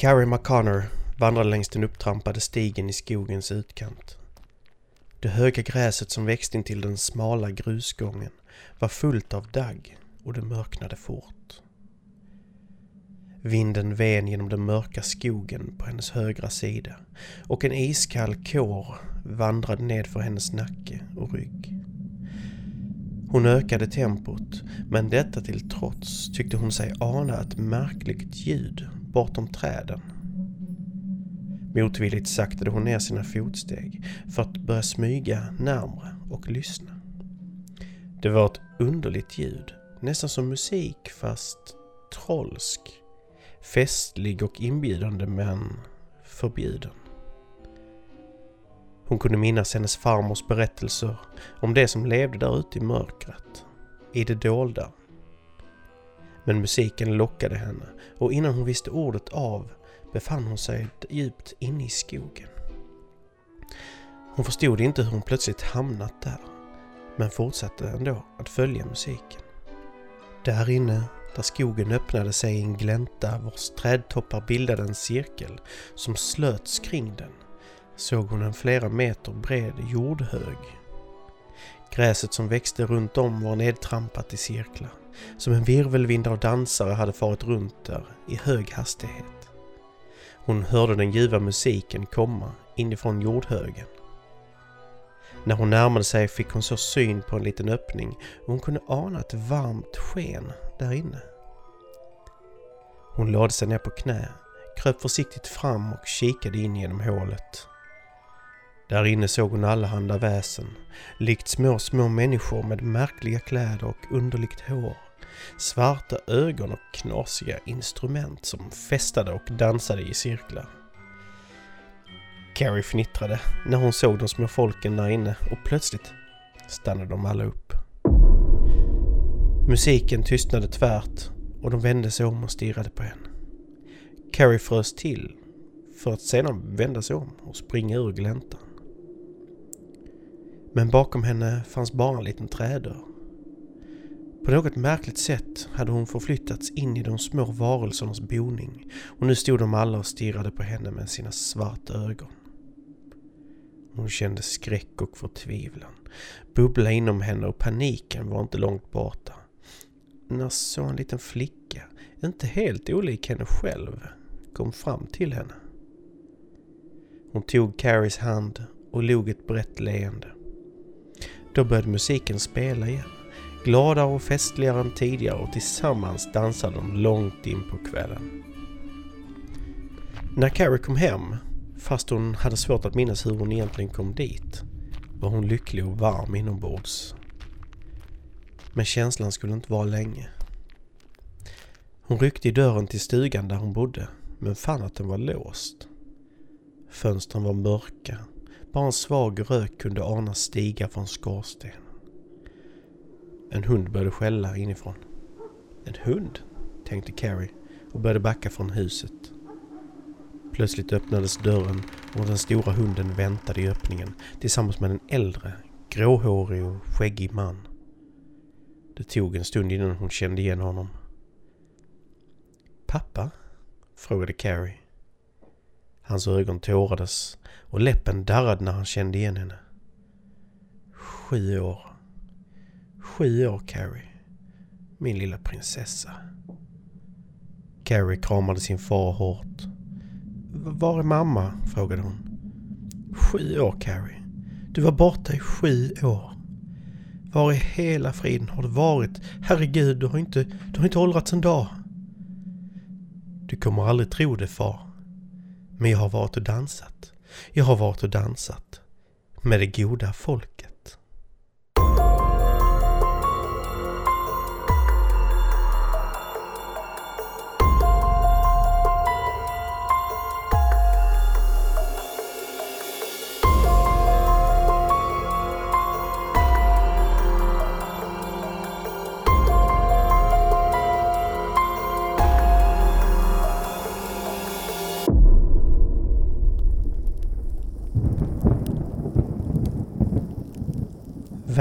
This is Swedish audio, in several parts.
Carrie McConnor vandrade längs den upptrampade stigen i skogens utkant. Det höga gräset som växte intill den smala grusgången var fullt av dagg och det mörknade fort. Vinden ven genom den mörka skogen på hennes högra sida och en iskall kår vandrade ned för hennes nacke och rygg. Hon ökade tempot, men detta till trots tyckte hon sig ana ett märkligt ljud bortom träden. Motvilligt saktade hon ner sina fotsteg för att börja smyga närmre och lyssna. Det var ett underligt ljud, nästan som musik fast trollsk. Festlig och inbjudande men förbjuden. Hon kunde minnas hennes farmors berättelser om det som levde där ute i mörkret, i det dolda. Men musiken lockade henne och innan hon visste ordet av befann hon sig djupt inne i skogen. Hon förstod inte hur hon plötsligt hamnat där, men fortsatte ändå att följa musiken. Där inne, där skogen öppnade sig i en glänta vars trädtoppar bildade en cirkel som slöts kring den, såg hon en flera meter bred jordhög. Gräset som växte runt om var nedtrampat i cirklar, som en virvelvind av dansare hade farit runt där i hög hastighet. Hon hörde den ljuva musiken komma inifrån jordhögen. När hon närmade sig fick hon så syn på en liten öppning och hon kunde ana ett varmt sken där inne. Hon lade sig ner på knä, kröp försiktigt fram och kikade in genom hålet. Där inne såg hon allehanda väsen, likt små, små människor med märkliga kläder och underligt hår svarta ögon och knasiga instrument som festade och dansade i cirklar. Carrie fnittrade när hon såg de små folken där inne och plötsligt stannade de alla upp. Musiken tystnade tvärt och de vände sig om och stirrade på henne. Carrie frös till för att sedan vända sig om och springa ur gläntan. Men bakom henne fanns bara en liten trädörr. På något märkligt sätt hade hon förflyttats in i de små varelsernas boning och nu stod de alla och stirrade på henne med sina svarta ögon. Hon kände skräck och förtvivlan bubbla inom henne och paniken var inte långt borta. När så en liten flicka, inte helt olik henne själv, kom fram till henne. Hon tog Carries hand och log ett brett leende. Då började musiken spela igen gladare och festligare än tidigare och tillsammans dansade de långt in på kvällen. När Carrie kom hem, fast hon hade svårt att minnas hur hon egentligen kom dit, var hon lycklig och varm inombords. Men känslan skulle inte vara länge. Hon ryckte i dörren till stugan där hon bodde, men fann att den var låst. Fönstren var mörka, bara en svag rök kunde anas stiga från skorstenen. En hund började skälla inifrån. En hund? tänkte Carrie och började backa från huset. Plötsligt öppnades dörren och den stora hunden väntade i öppningen tillsammans med en äldre, gråhårig och skäggig man. Det tog en stund innan hon kände igen honom. Pappa? frågade Carrie. Hans ögon tårades och läppen darrade när han kände igen henne. Sju år. Sju år, Carrie. Min lilla prinsessa. Carrie kramade sin far hårt. Var är mamma? frågade hon. Sju år, Carrie. Du var borta i sju år. Var i hela friden har du varit? Herregud, du har inte, du har inte åldrats en dag. Du kommer aldrig tro det, far. Men jag har varit och dansat. Jag har varit och dansat. Med det goda folket.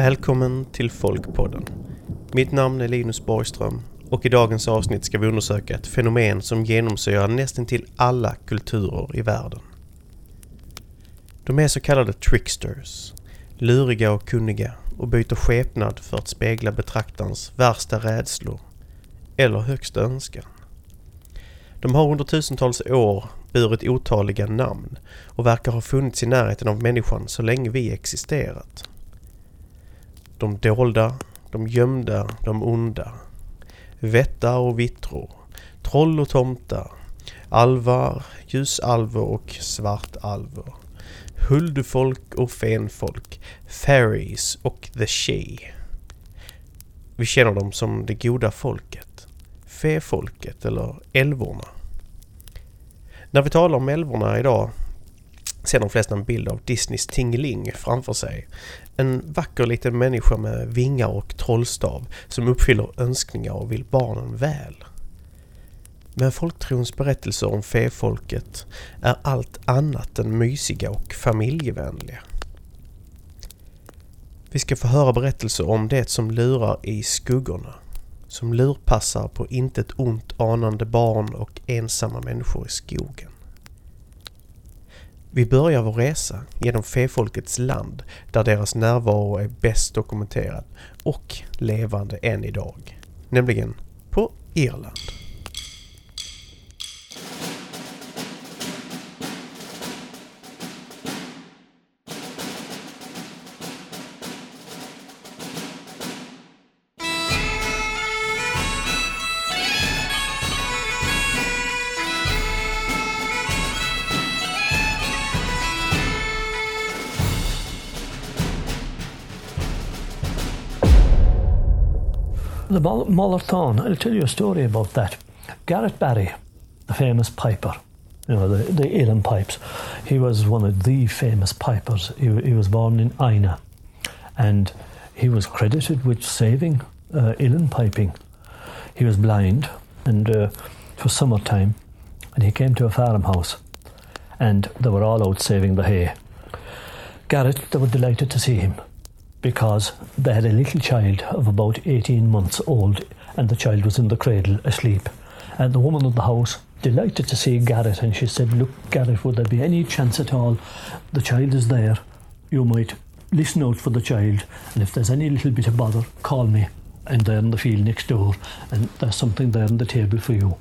Välkommen till Folkpodden. Mitt namn är Linus Borgström och i dagens avsnitt ska vi undersöka ett fenomen som genomsyrar nästan till alla kulturer i världen. De är så kallade tricksters, luriga och kunniga och byter skepnad för att spegla betraktarens värsta rädslor eller högsta önskan. De har under tusentals år burit otaliga namn och verkar ha funnits i närheten av människan så länge vi existerat. De dolda, de gömda, de onda. Vättar och vittror. Troll och tomtar. Alvar, ljusalvor och svartalvor. Huldfolk och fenfolk. Fairies och the She. Vi känner dem som det goda folket. Fefolket eller älvorna. När vi talar om älvorna idag ser de flesta en bild av Disneys Tingeling framför sig. En vacker liten människa med vingar och trollstav som uppfyller önskningar och vill barnen väl. Men folktrons berättelser om fefolket är allt annat än mysiga och familjevänliga. Vi ska få höra berättelser om det som lurar i skuggorna. Som lurpassar på intet ont anande barn och ensamma människor i skogen. Vi börjar vår resa genom fefolkets land där deras närvaro är bäst dokumenterad och levande än idag. Nämligen på Irland. The Mollerthorn, I'll tell you a story about that. Garrett Barry, the famous piper, you know, the, the pipes, he was one of the famous pipers. He, he was born in Aina and he was credited with saving uh, piping. He was blind and uh, it was summertime and he came to a farmhouse and they were all out saving the hay. Garrett, they were delighted to see him because they had a little child of about 18 months old and the child was in the cradle asleep. And the woman of the house, delighted to see Garrett, and she said, Look, Garrett, would there be any chance at all? The child is there. You might listen out for the child, and if there's any little bit of bother, call me. And they're in the field next door, and there's something there on the table for you.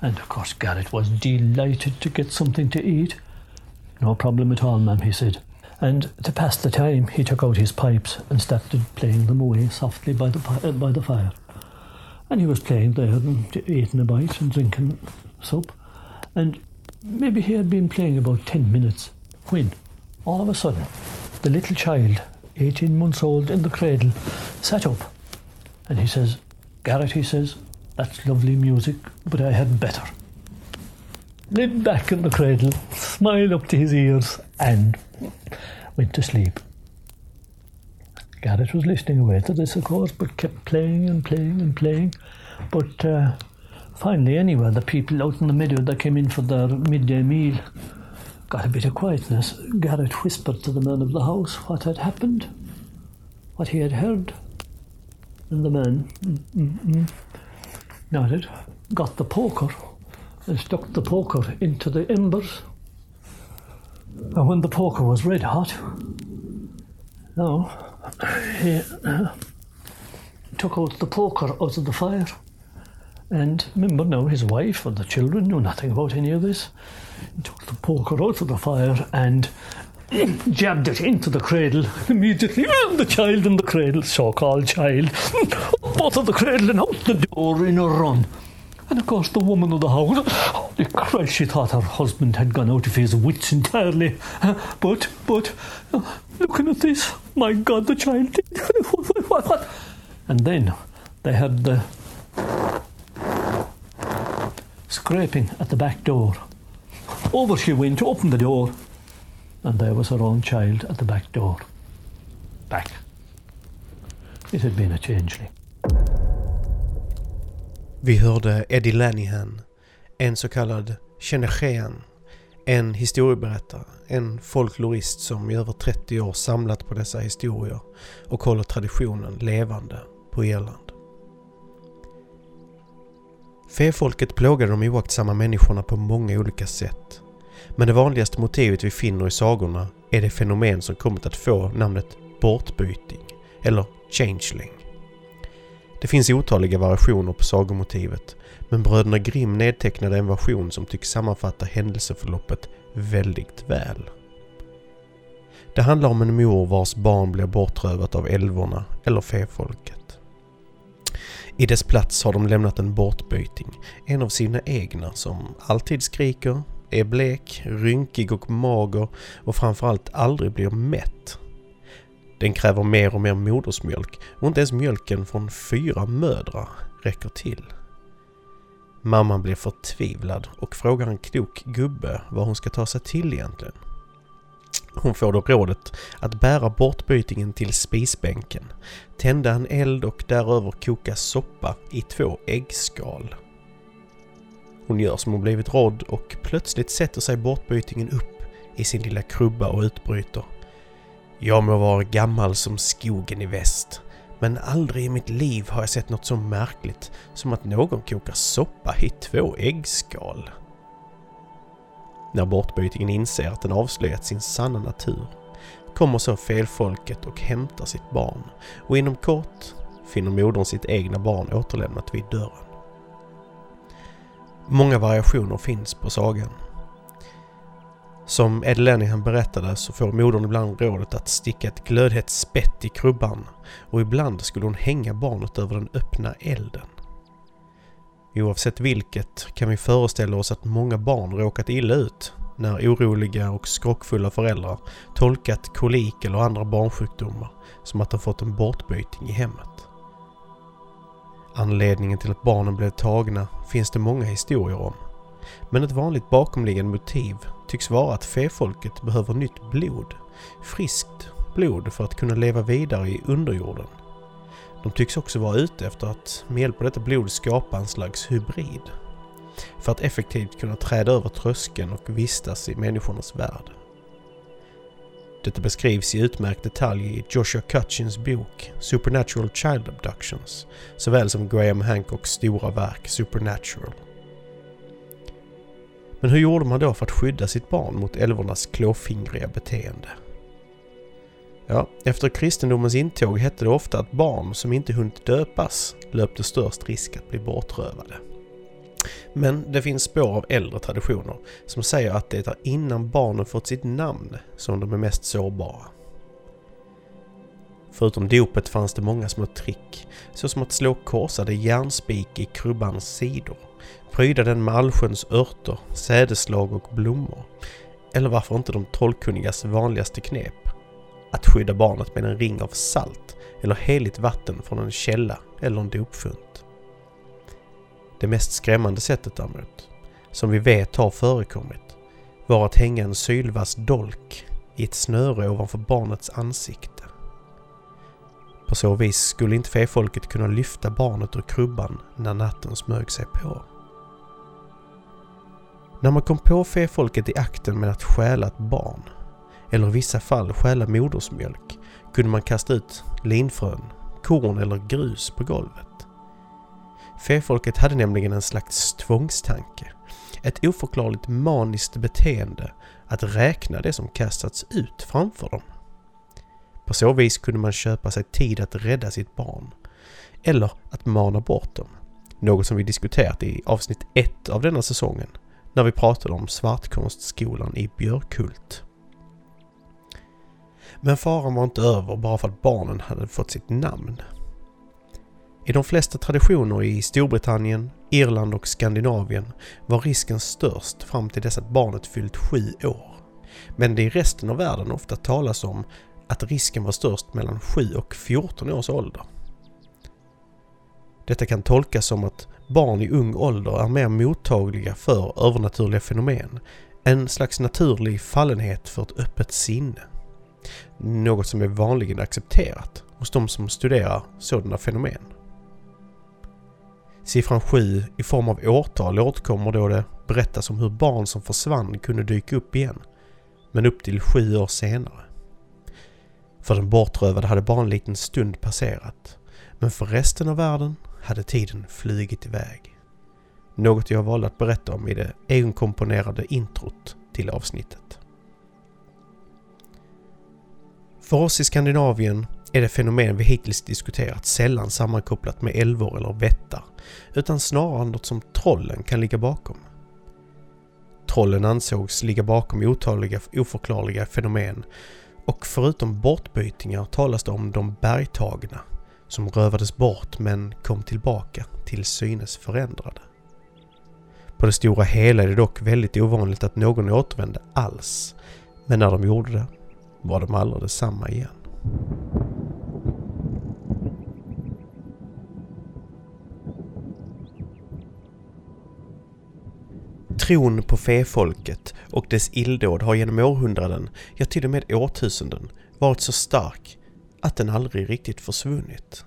And of course, Garrett was delighted to get something to eat. No problem at all, ma'am, he said. And to pass the time, he took out his pipes and started playing them away softly by the, by the fire. And he was playing there and eating a bite and drinking soup. And maybe he had been playing about 10 minutes when, all of a sudden, the little child, 18 months old in the cradle, sat up. And he says, Garrett, he says, that's lovely music, but I had better. Lay back in the cradle, smiled up to his ears, and went to sleep. Garrett was listening away to this, of course, but kept playing and playing and playing. But uh, finally, anyway, the people out in the meadow that came in for their midday meal got a bit of quietness. Garrett whispered to the man of the house what had happened, what he had heard. And the man mm-mm, nodded, got the poker, and stuck the poker into the embers and when the poker was red hot, no, he uh, took out the poker out of the fire. And remember now, his wife and the children knew nothing about any of this. He took the poker out of the fire and jabbed it into the cradle immediately. The child in the cradle, so called child, both of the cradle and out the door in a run. And of course, the woman of the house, holy Christ, she thought her husband had gone out of his wits entirely. But, but, looking at this, my God, the child did. and then they had the scraping at the back door. Over she went to open the door, and there was her own child at the back door. Back. It had been a changeling. Vi hörde Eddie Lanihan, en så kallad Shenechean, en historieberättare, en folklorist som i över 30 år samlat på dessa historier och håller traditionen levande på Irland. Fefolket plågade de oaktsamma människorna på många olika sätt. Men det vanligaste motivet vi finner i sagorna är det fenomen som kommit att få namnet bortbyting, eller changeling. Det finns otaliga variationer på sagomotivet, men bröderna Grimm nedtecknade en version som tycks sammanfatta händelseförloppet väldigt väl. Det handlar om en mor vars barn blir bortrövat av älvorna eller fefolket. I dess plats har de lämnat en bortbyting, en av sina egna som alltid skriker, är blek, rynkig och mager och framförallt aldrig blir mätt. Den kräver mer och mer modersmjölk och inte ens mjölken från fyra mödrar räcker till. Mamman blir förtvivlad och frågar en klok gubbe vad hon ska ta sig till egentligen. Hon får då rådet att bära bortbytingen till spisbänken, tända en eld och däröver koka soppa i två äggskal. Hon gör som hon blivit rådd och plötsligt sätter sig bortbytingen upp i sin lilla krubba och utbryter. Jag må vara gammal som skogen i väst, men aldrig i mitt liv har jag sett något så märkligt som att någon kokar soppa i två äggskal. När bortbytingen inser att den avslöjat sin sanna natur kommer så felfolket och hämtar sitt barn och inom kort finner modern sitt egna barn återlämnat vid dörren. Många variationer finns på sagan. Som Ed Lennihan berättade så får modern ibland rådet att sticka ett glödhett spett i krubban och ibland skulle hon hänga barnet över den öppna elden. Oavsett vilket kan vi föreställa oss att många barn råkat illa ut när oroliga och skrockfulla föräldrar tolkat kolik eller andra barnsjukdomar som att de fått en bortbyting i hemmet. Anledningen till att barnen blev tagna finns det många historier om. Men ett vanligt bakomliggande motiv tycks vara att fefolket behöver nytt blod. Friskt blod för att kunna leva vidare i underjorden. De tycks också vara ute efter att med hjälp av detta blod skapa en slags hybrid. För att effektivt kunna träda över tröskeln och vistas i människornas värld. Detta beskrivs i utmärkt detalj i Joshua Cutchins bok Supernatural Child Abductions, såväl som Graham Hancocks stora verk Supernatural. Men hur gjorde man då för att skydda sitt barn mot älvornas klåfingriga beteende? Ja, efter kristendomens intåg hette det ofta att barn som inte hunnit döpas löpte störst risk att bli bortrövade. Men det finns spår av äldre traditioner som säger att det är innan barnen fått sitt namn som de är mest sårbara. Förutom dopet fanns det många små trick, såsom att slå korsade järnspik i krubbans sidor, pryda den med allsköns örter, sädeslag och blommor. Eller varför inte de trollkunnigas vanligaste knep, att skydda barnet med en ring av salt eller heligt vatten från en källa eller en dopfunt. Det mest skrämmande sättet däremot, som vi vet har förekommit, var att hänga en sylvass dolk i ett snöre ovanför barnets ansikte. På så vis skulle inte fefolket kunna lyfta barnet ur krubban när natten smög sig på. När man kom på fefolket i akten med att stjäla ett barn, eller i vissa fall stjäla modersmjölk, kunde man kasta ut linfrön, korn eller grus på golvet. Fefolket hade nämligen en slags tvångstanke. Ett oförklarligt maniskt beteende att räkna det som kastats ut framför dem. På så vis kunde man köpa sig tid att rädda sitt barn. Eller att mana bort dem. Något som vi diskuterat i avsnitt 1 av denna säsongen när vi pratade om Svartkonstskolan i Björkhult. Men faran var inte över bara för att barnen hade fått sitt namn. I de flesta traditioner i Storbritannien, Irland och Skandinavien var risken störst fram till dess att barnet fyllt sju år. Men det i resten av världen ofta talas om att risken var störst mellan 7 och 14 års ålder. Detta kan tolkas som att barn i ung ålder är mer mottagliga för övernaturliga fenomen. En slags naturlig fallenhet för ett öppet sinne. Något som är vanligen accepterat hos de som studerar sådana fenomen. Siffran 7 i form av årtal återkommer då det berättas om hur barn som försvann kunde dyka upp igen, men upp till sju år senare. För den bortrövade hade bara en liten stund passerat, men för resten av världen hade tiden flugit iväg. Något jag valde att berätta om i det egenkomponerade introt till avsnittet. För oss i Skandinavien är det fenomen vi hittills diskuterat sällan sammankopplat med älvor eller vättar, utan snarare något som trollen kan ligga bakom. Trollen ansågs ligga bakom otaliga oförklarliga fenomen och förutom bortbytingar talas det om de bergtagna som rövades bort men kom tillbaka till synes förändrade. På det stora hela är det dock väldigt ovanligt att någon återvände alls, men när de gjorde det var de aldrig detsamma igen. Tron på fefolket och dess illdåd har genom århundraden, ja till och med årtusenden, varit så stark att den aldrig riktigt försvunnit.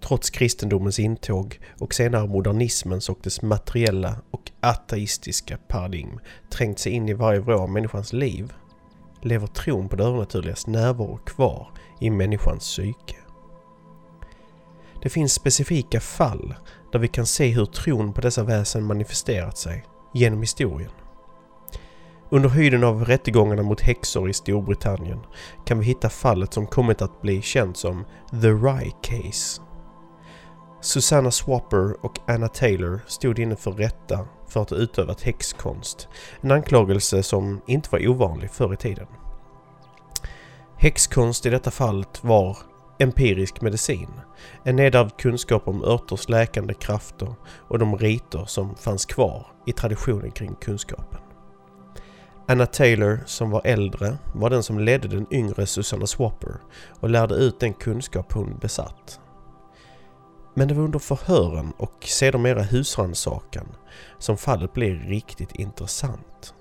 Trots kristendomens intåg och senare modernismens och dess materiella och ateistiska paradigm trängt sig in i varje vrå av människans liv lever tron på det övernaturligas närvaro kvar i människans psyke. Det finns specifika fall där vi kan se hur tron på dessa väsen manifesterat sig genom historien. Under höjden av rättegångarna mot häxor i Storbritannien kan vi hitta fallet som kommit att bli känt som The Rye Case. Susanna Swapper och Anna Taylor stod inne för rätta för att ha utövat häxkonst. En anklagelse som inte var ovanlig förr i tiden. Häxkonst i detta fallet var empirisk medicin. En nedärvd kunskap om örters läkande krafter och de riter som fanns kvar i traditionen kring kunskapen. Anna Taylor, som var äldre, var den som ledde den yngre Susanna Swapper och lärde ut den kunskap hon besatt. Men det var under förhören och sedermera husrannsakan som fallet blev riktigt intressant.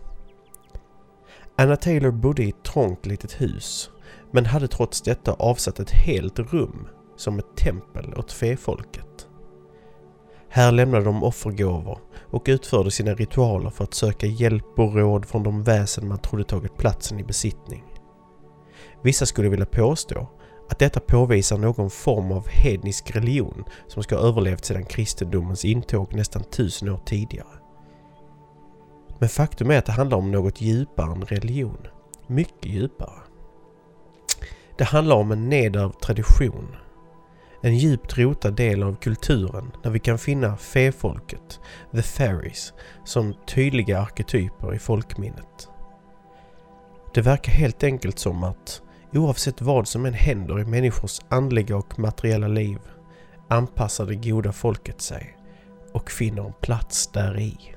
Anna Taylor bodde i ett trångt litet hus men hade trots detta avsatt ett helt rum som ett tempel åt fefolket. Här lämnade de offergåvor och utförde sina ritualer för att söka hjälp och råd från de väsen man trodde tagit platsen i besittning. Vissa skulle vilja påstå att detta påvisar någon form av hednisk religion som ska ha överlevt sedan kristendomens intåg nästan tusen år tidigare. Men faktum är att det handlar om något djupare än religion. Mycket djupare. Det handlar om en nedärvd tradition. En djupt rotad del av kulturen där vi kan finna fefolket, the fairies, som tydliga arketyper i folkminnet. Det verkar helt enkelt som att oavsett vad som än händer i människors andliga och materiella liv anpassar det goda folket sig och finner en plats där i.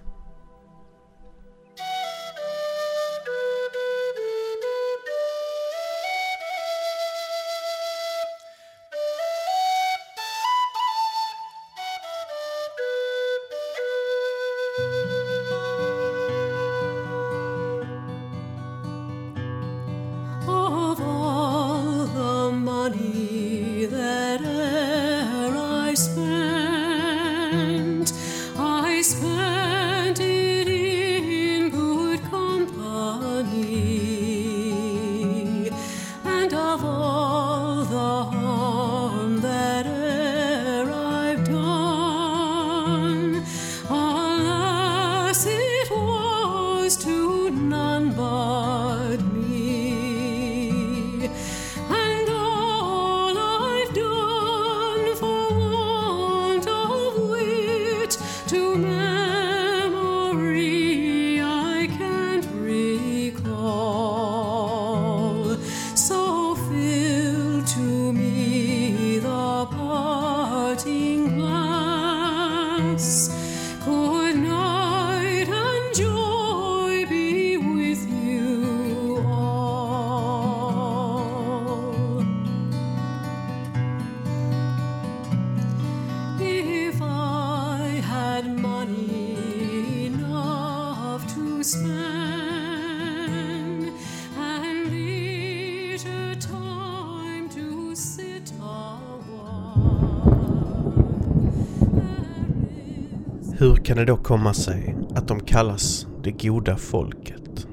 kan det då komma sig att de kallas det goda folket?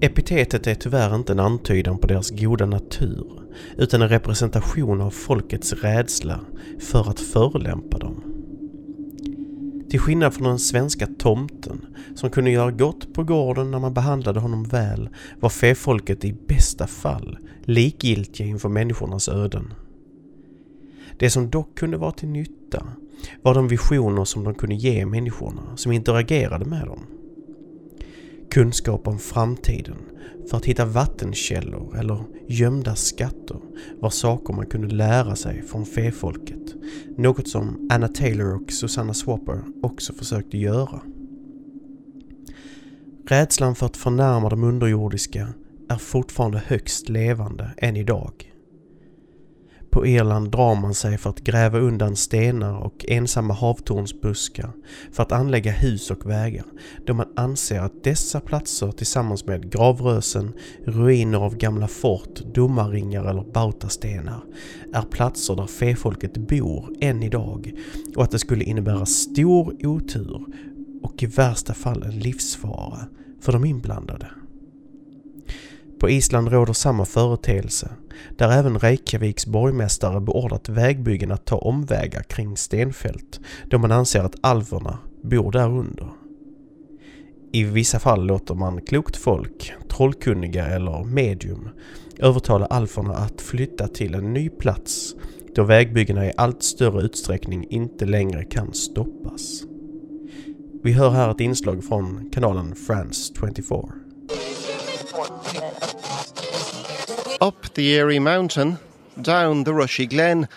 Epitetet är tyvärr inte en antydan på deras goda natur utan en representation av folkets rädsla för att förolämpa dem. Till skillnad från den svenska tomten som kunde göra gott på gården när man behandlade honom väl var fäfolket i bästa fall likgiltiga inför människornas öden. Det som dock kunde vara till nytta var de visioner som de kunde ge människorna som interagerade med dem. Kunskap om framtiden för att hitta vattenkällor eller gömda skatter var saker man kunde lära sig från fefolket. Något som Anna Taylor och Susanna Swapper också försökte göra. Rädslan för att förnärma de underjordiska är fortfarande högst levande än idag. På Irland drar man sig för att gräva undan stenar och ensamma havtornsbuskar för att anlägga hus och vägar då man anser att dessa platser tillsammans med gravrösen, ruiner av gamla fort, domarringar eller bautastenar är platser där fefolket bor än idag och att det skulle innebära stor otur och i värsta fall en livsfara för de inblandade. På Island råder samma företeelse, där även Reykjaviks borgmästare beordrat vägbyggen att ta omvägar kring stenfält då man anser att alverna bor där under. I vissa fall låter man klokt folk, trollkunniga eller medium övertala alferna att flytta till en ny plats då vägbyggena i allt större utsträckning inte längre kan stoppas. Vi hör här ett inslag från kanalen France 24. Up the Erie Mountain, down the Rushy Glen,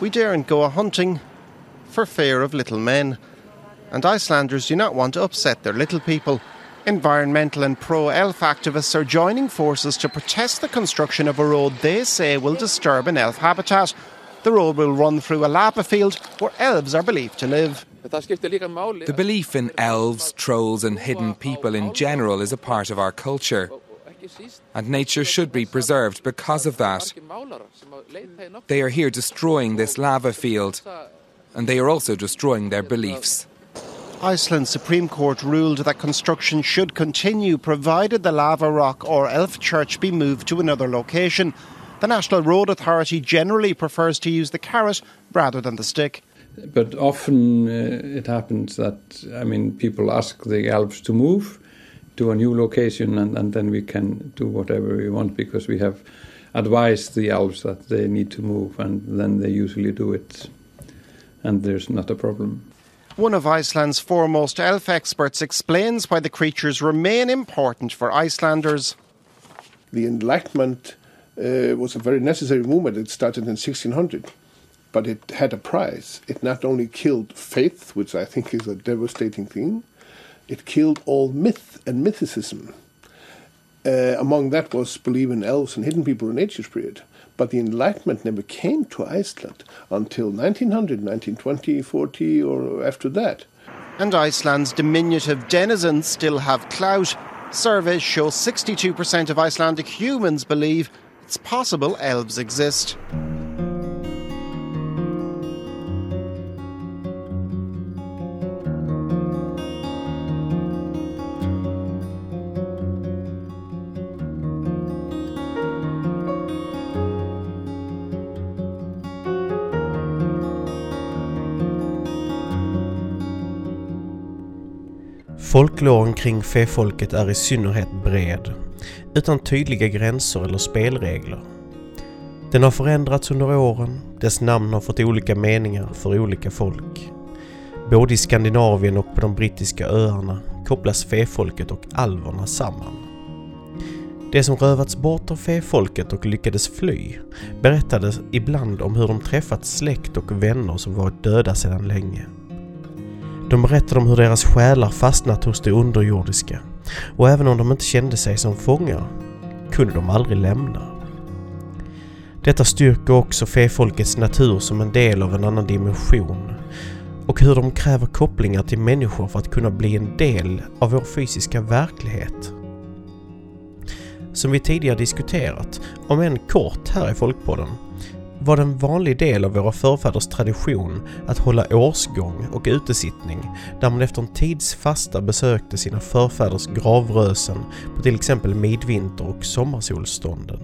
we daren't go a hunting for fear of little men. And Icelanders do not want to upset their little people. Environmental and pro elf activists are joining forces to protest the construction of a road they say will disturb an elf habitat. The road will run through a lava field where elves are believed to live. The belief in elves, trolls, and hidden people in general is a part of our culture. And nature should be preserved because of that. They are here destroying this lava field, and they are also destroying their beliefs. Iceland's Supreme Court ruled that construction should continue provided the lava rock or elf church be moved to another location. The National Road Authority generally prefers to use the carrot rather than the stick. But often uh, it happens that, I mean, people ask the elves to move to a new location and, and then we can do whatever we want because we have advised the elves that they need to move and then they usually do it and there's not a problem. One of Iceland's foremost elf experts explains why the creatures remain important for Icelanders. The Enlightenment uh, was a very necessary movement. It started in 1600, but it had a price. It not only killed faith, which I think is a devastating thing, it killed all myth and mythicism. Uh, among that was belief in elves and hidden people in ancient period. But the Enlightenment never came to Iceland until 1900, 1920, 40, or after that. And Iceland's diminutive denizens still have clout. Surveys show 62% of Icelandic humans believe it's possible elves exist. Folkloren kring fäfolket är i synnerhet bred, utan tydliga gränser eller spelregler. Den har förändrats under åren, dess namn har fått olika meningar för olika folk. Både i Skandinavien och på de brittiska öarna kopplas fäfolket och alverna samman. De som rövats bort av fäfolket och lyckades fly berättade ibland om hur de träffat släkt och vänner som varit döda sedan länge. De berättade om hur deras själar fastnat hos det underjordiska och även om de inte kände sig som fångar kunde de aldrig lämna. Detta styrker också fefolkets natur som en del av en annan dimension och hur de kräver kopplingar till människor för att kunna bli en del av vår fysiska verklighet. Som vi tidigare diskuterat, om än kort här i Folkpodden, var det en vanlig del av våra förfäders tradition att hålla årsgång och utesittning där man efter en tids fasta besökte sina förfäders gravrösen på till exempel midvinter och sommarsolstånden.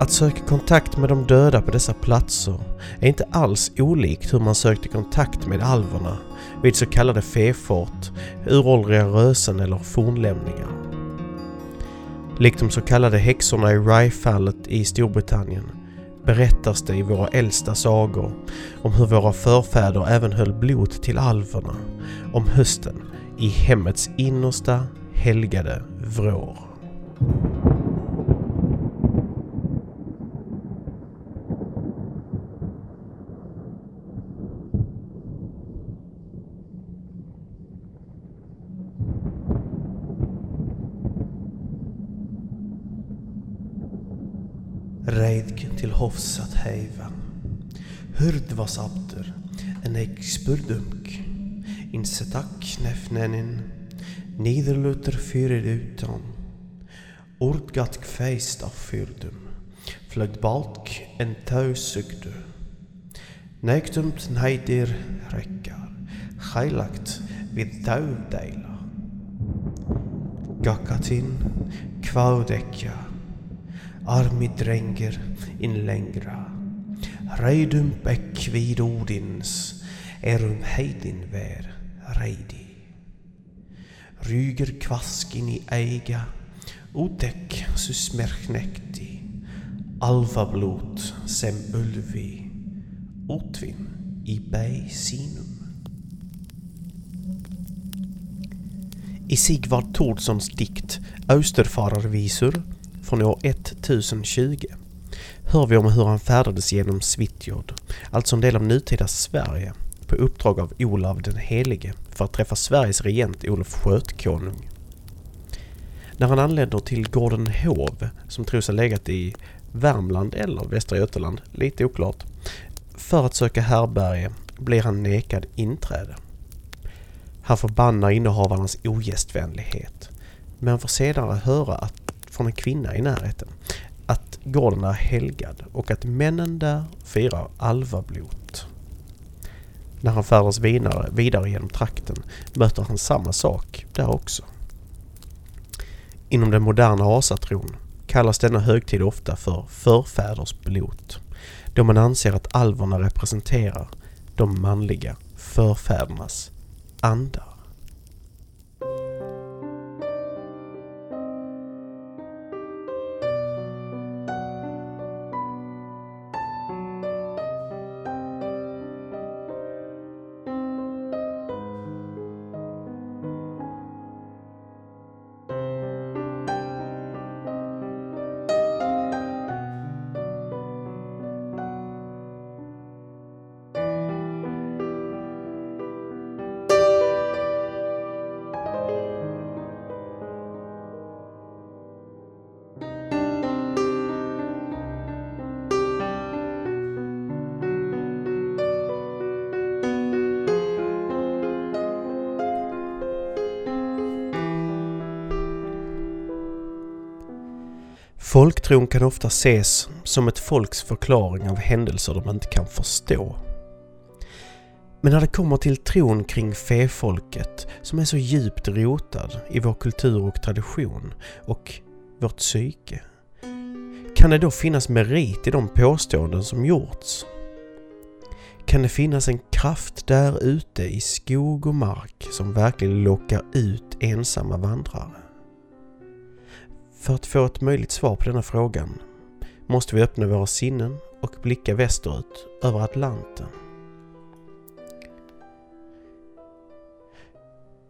Att söka kontakt med de döda på dessa platser är inte alls olikt hur man sökte kontakt med alverna vid så kallade fefort, uråldriga rösen eller fornlämningar. Likt de så kallade häxorna i Rye-fallet i Storbritannien berättas det i våra äldsta sagor om hur våra förfäder även höll blod till alverna om hösten i hemmets innersta helgade vrår. Reidk til hofs at heiva. Hurd was abter, en eik spurdunk. In setak nefnenin, niederluter fyrir utan. Ordgat kveist af fyrdum, flögt balk en tausugdu. Neiktumt neidir rekkar, heilagt vid daudeila. Gakatin kvaudekja, armi dränger in längra. Reidum bäck vid Odins, erum heidin vär reidi. Ryger kvaskin i eiga, otäck susmerknekti, alfablot sem ulvi, otvin i bei sinum. I Sigvard Thordssons dikt Österfararvisor från år 1020 hör vi om hur han färdades genom Svitjod, alltså en del av nutida Sverige, på uppdrag av Olav den helige för att träffa Sveriges regent Olof Skötkonung. När han anländer till gården Hov, som tros ha legat i Värmland eller Västra Götaland, lite oklart, för att söka härberge blir han nekad inträde. Han förbannar innehavarnas ogästvänlighet, men får senare höra att från en kvinna i närheten att gården är helgad och att männen där firar alvablot. När han färdas vidare, vidare genom trakten möter han samma sak där också. Inom den moderna asatron kallas denna högtid ofta för förfäders blot då man anser att alverna representerar de manliga förfädernas andar. Folktron kan ofta ses som ett folks förklaring av händelser de inte kan förstå. Men när det kommer till tron kring fefolket som är så djupt rotad i vår kultur och tradition och vårt psyke, kan det då finnas merit i de påståenden som gjorts? Kan det finnas en kraft där ute i skog och mark som verkligen lockar ut ensamma vandrare? För att få ett möjligt svar på denna frågan måste vi öppna våra sinnen och blicka västerut över Atlanten.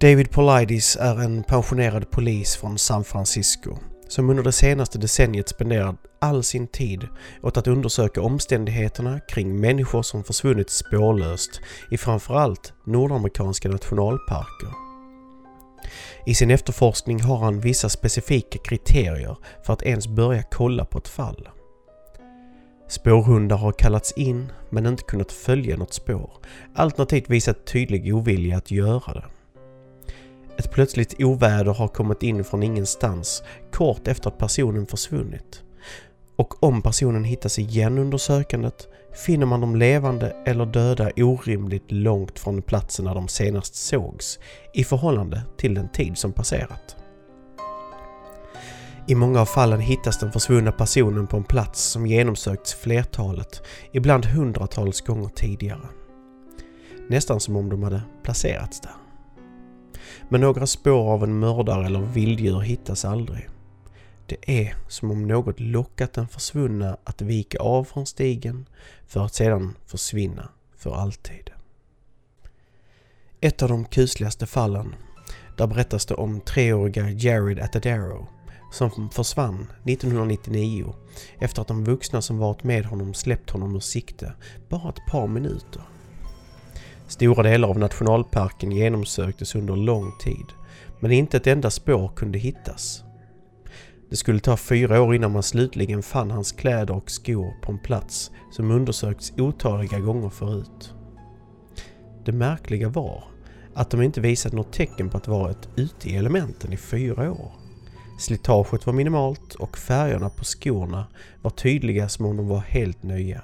David Polidis är en pensionerad polis från San Francisco som under det senaste decenniet spenderat all sin tid åt att undersöka omständigheterna kring människor som försvunnit spårlöst i framförallt nordamerikanska nationalparker. I sin efterforskning har han vissa specifika kriterier för att ens börja kolla på ett fall. Spårhundar har kallats in men inte kunnat följa något spår, alternativt visat tydlig ovilja att göra det. Ett plötsligt oväder har kommit in från ingenstans kort efter att personen försvunnit. Och om personen hittas igen under sökandet finner man dem levande eller döda orimligt långt från platsen där de senast sågs i förhållande till den tid som passerat. I många av fallen hittas den försvunna personen på en plats som genomsökts flertalet, ibland hundratals gånger tidigare. Nästan som om de hade placerats där. Men några spår av en mördare eller vilddjur hittas aldrig. Det är som om något lockat den försvunna att vika av från stigen för att sedan försvinna för alltid. Ett av de kusligaste fallen, där berättas det om treåriga Jared Atadaro som försvann 1999 efter att de vuxna som varit med honom släppt honom ur sikte bara ett par minuter. Stora delar av nationalparken genomsöktes under lång tid men inte ett enda spår kunde hittas. Det skulle ta fyra år innan man slutligen fann hans kläder och skor på en plats som undersökts otaliga gånger förut. Det märkliga var att de inte visade något tecken på att varit ute i elementen i fyra år. Slitaget var minimalt och färgerna på skorna var tydliga som om de var helt nya.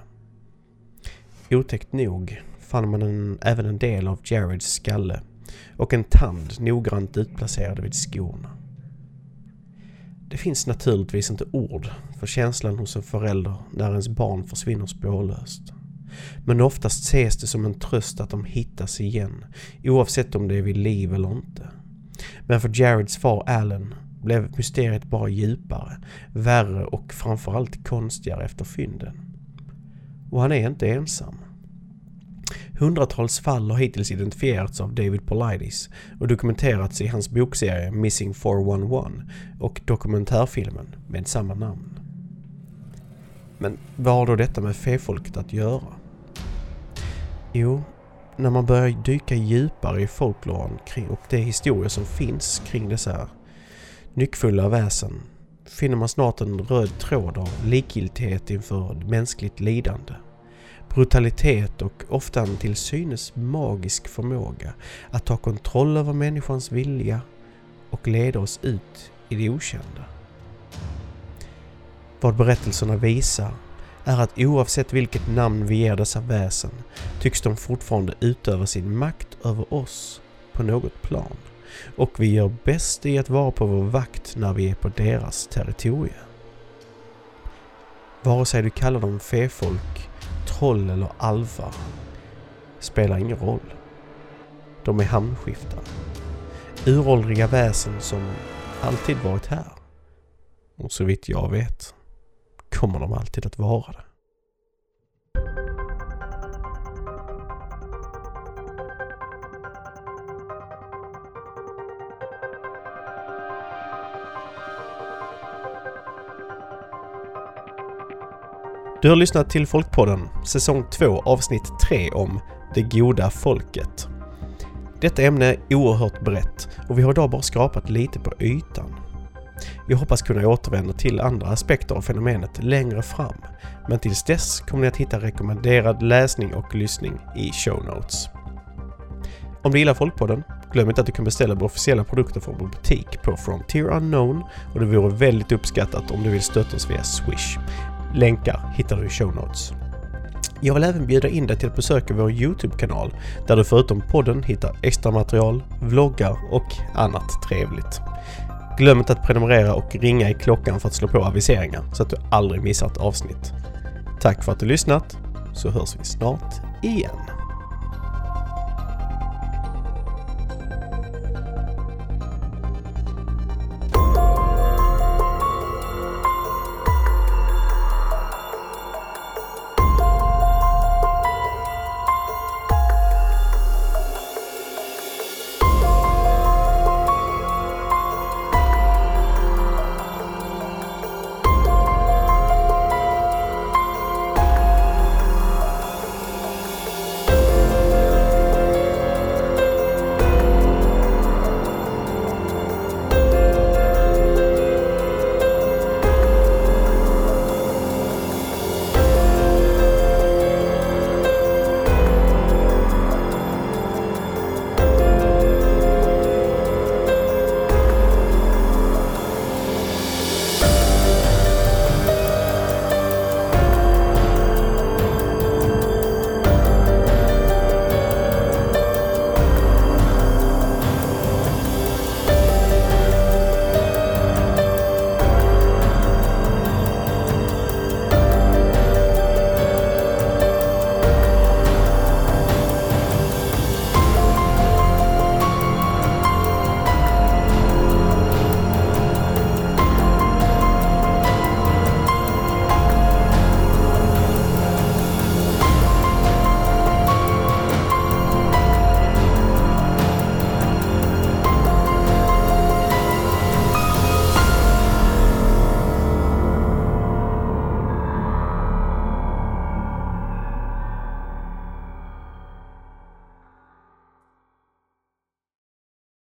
Otäckt nog fann man en, även en del av Jareds skalle och en tand noggrant utplacerad vid skorna. Det finns naturligtvis inte ord för känslan hos en förälder när ens barn försvinner spårlöst. Men oftast ses det som en tröst att de hittas igen, oavsett om det är vid liv eller inte. Men för Jareds far Allen blev mysteriet bara djupare, värre och framförallt konstigare efter fynden. Och han är inte ensam. Hundratals fall har hittills identifierats av David Politis och dokumenterats i hans bokserie Missing 411 och dokumentärfilmen med samma namn. Men vad har då detta med fefolket att göra? Jo, när man börjar dyka djupare i folkloren och de historier som finns kring dessa nyckfulla väsen finner man snart en röd tråd av likgiltighet inför mänskligt lidande. Brutalitet och ofta en till synes magisk förmåga att ta kontroll över människans vilja och leda oss ut i det okända. Vad berättelserna visar är att oavsett vilket namn vi ger dessa väsen tycks de fortfarande utöva sin makt över oss på något plan och vi gör bäst i att vara på vår vakt när vi är på deras territorium. Vare sig du kallar dem fefolk, troll eller alvar spelar ingen roll. De är hamnskiftare. Uråldriga väsen som alltid varit här. Och så vitt jag vet kommer de alltid att vara det. Du har lyssnat till Folkpodden, säsong 2 avsnitt 3 om Det goda folket. Detta ämne är oerhört brett och vi har idag bara skrapat lite på ytan. Jag hoppas kunna återvända till andra aspekter av fenomenet längre fram, men tills dess kommer ni att hitta rekommenderad läsning och lyssning i show notes. Om du gillar Folkpodden, glöm inte att du kan beställa våra officiella produkter från vår butik på Frontier Unknown och det vore väldigt uppskattat om du vill stötta oss via Swish. Länkar hittar du i show notes. Jag vill även bjuda in dig till att besöka vår Youtube-kanal där du förutom podden hittar extra material, vloggar och annat trevligt. Glöm inte att prenumerera och ringa i klockan för att slå på aviseringar så att du aldrig missar ett avsnitt. Tack för att du lyssnat så hörs vi snart igen.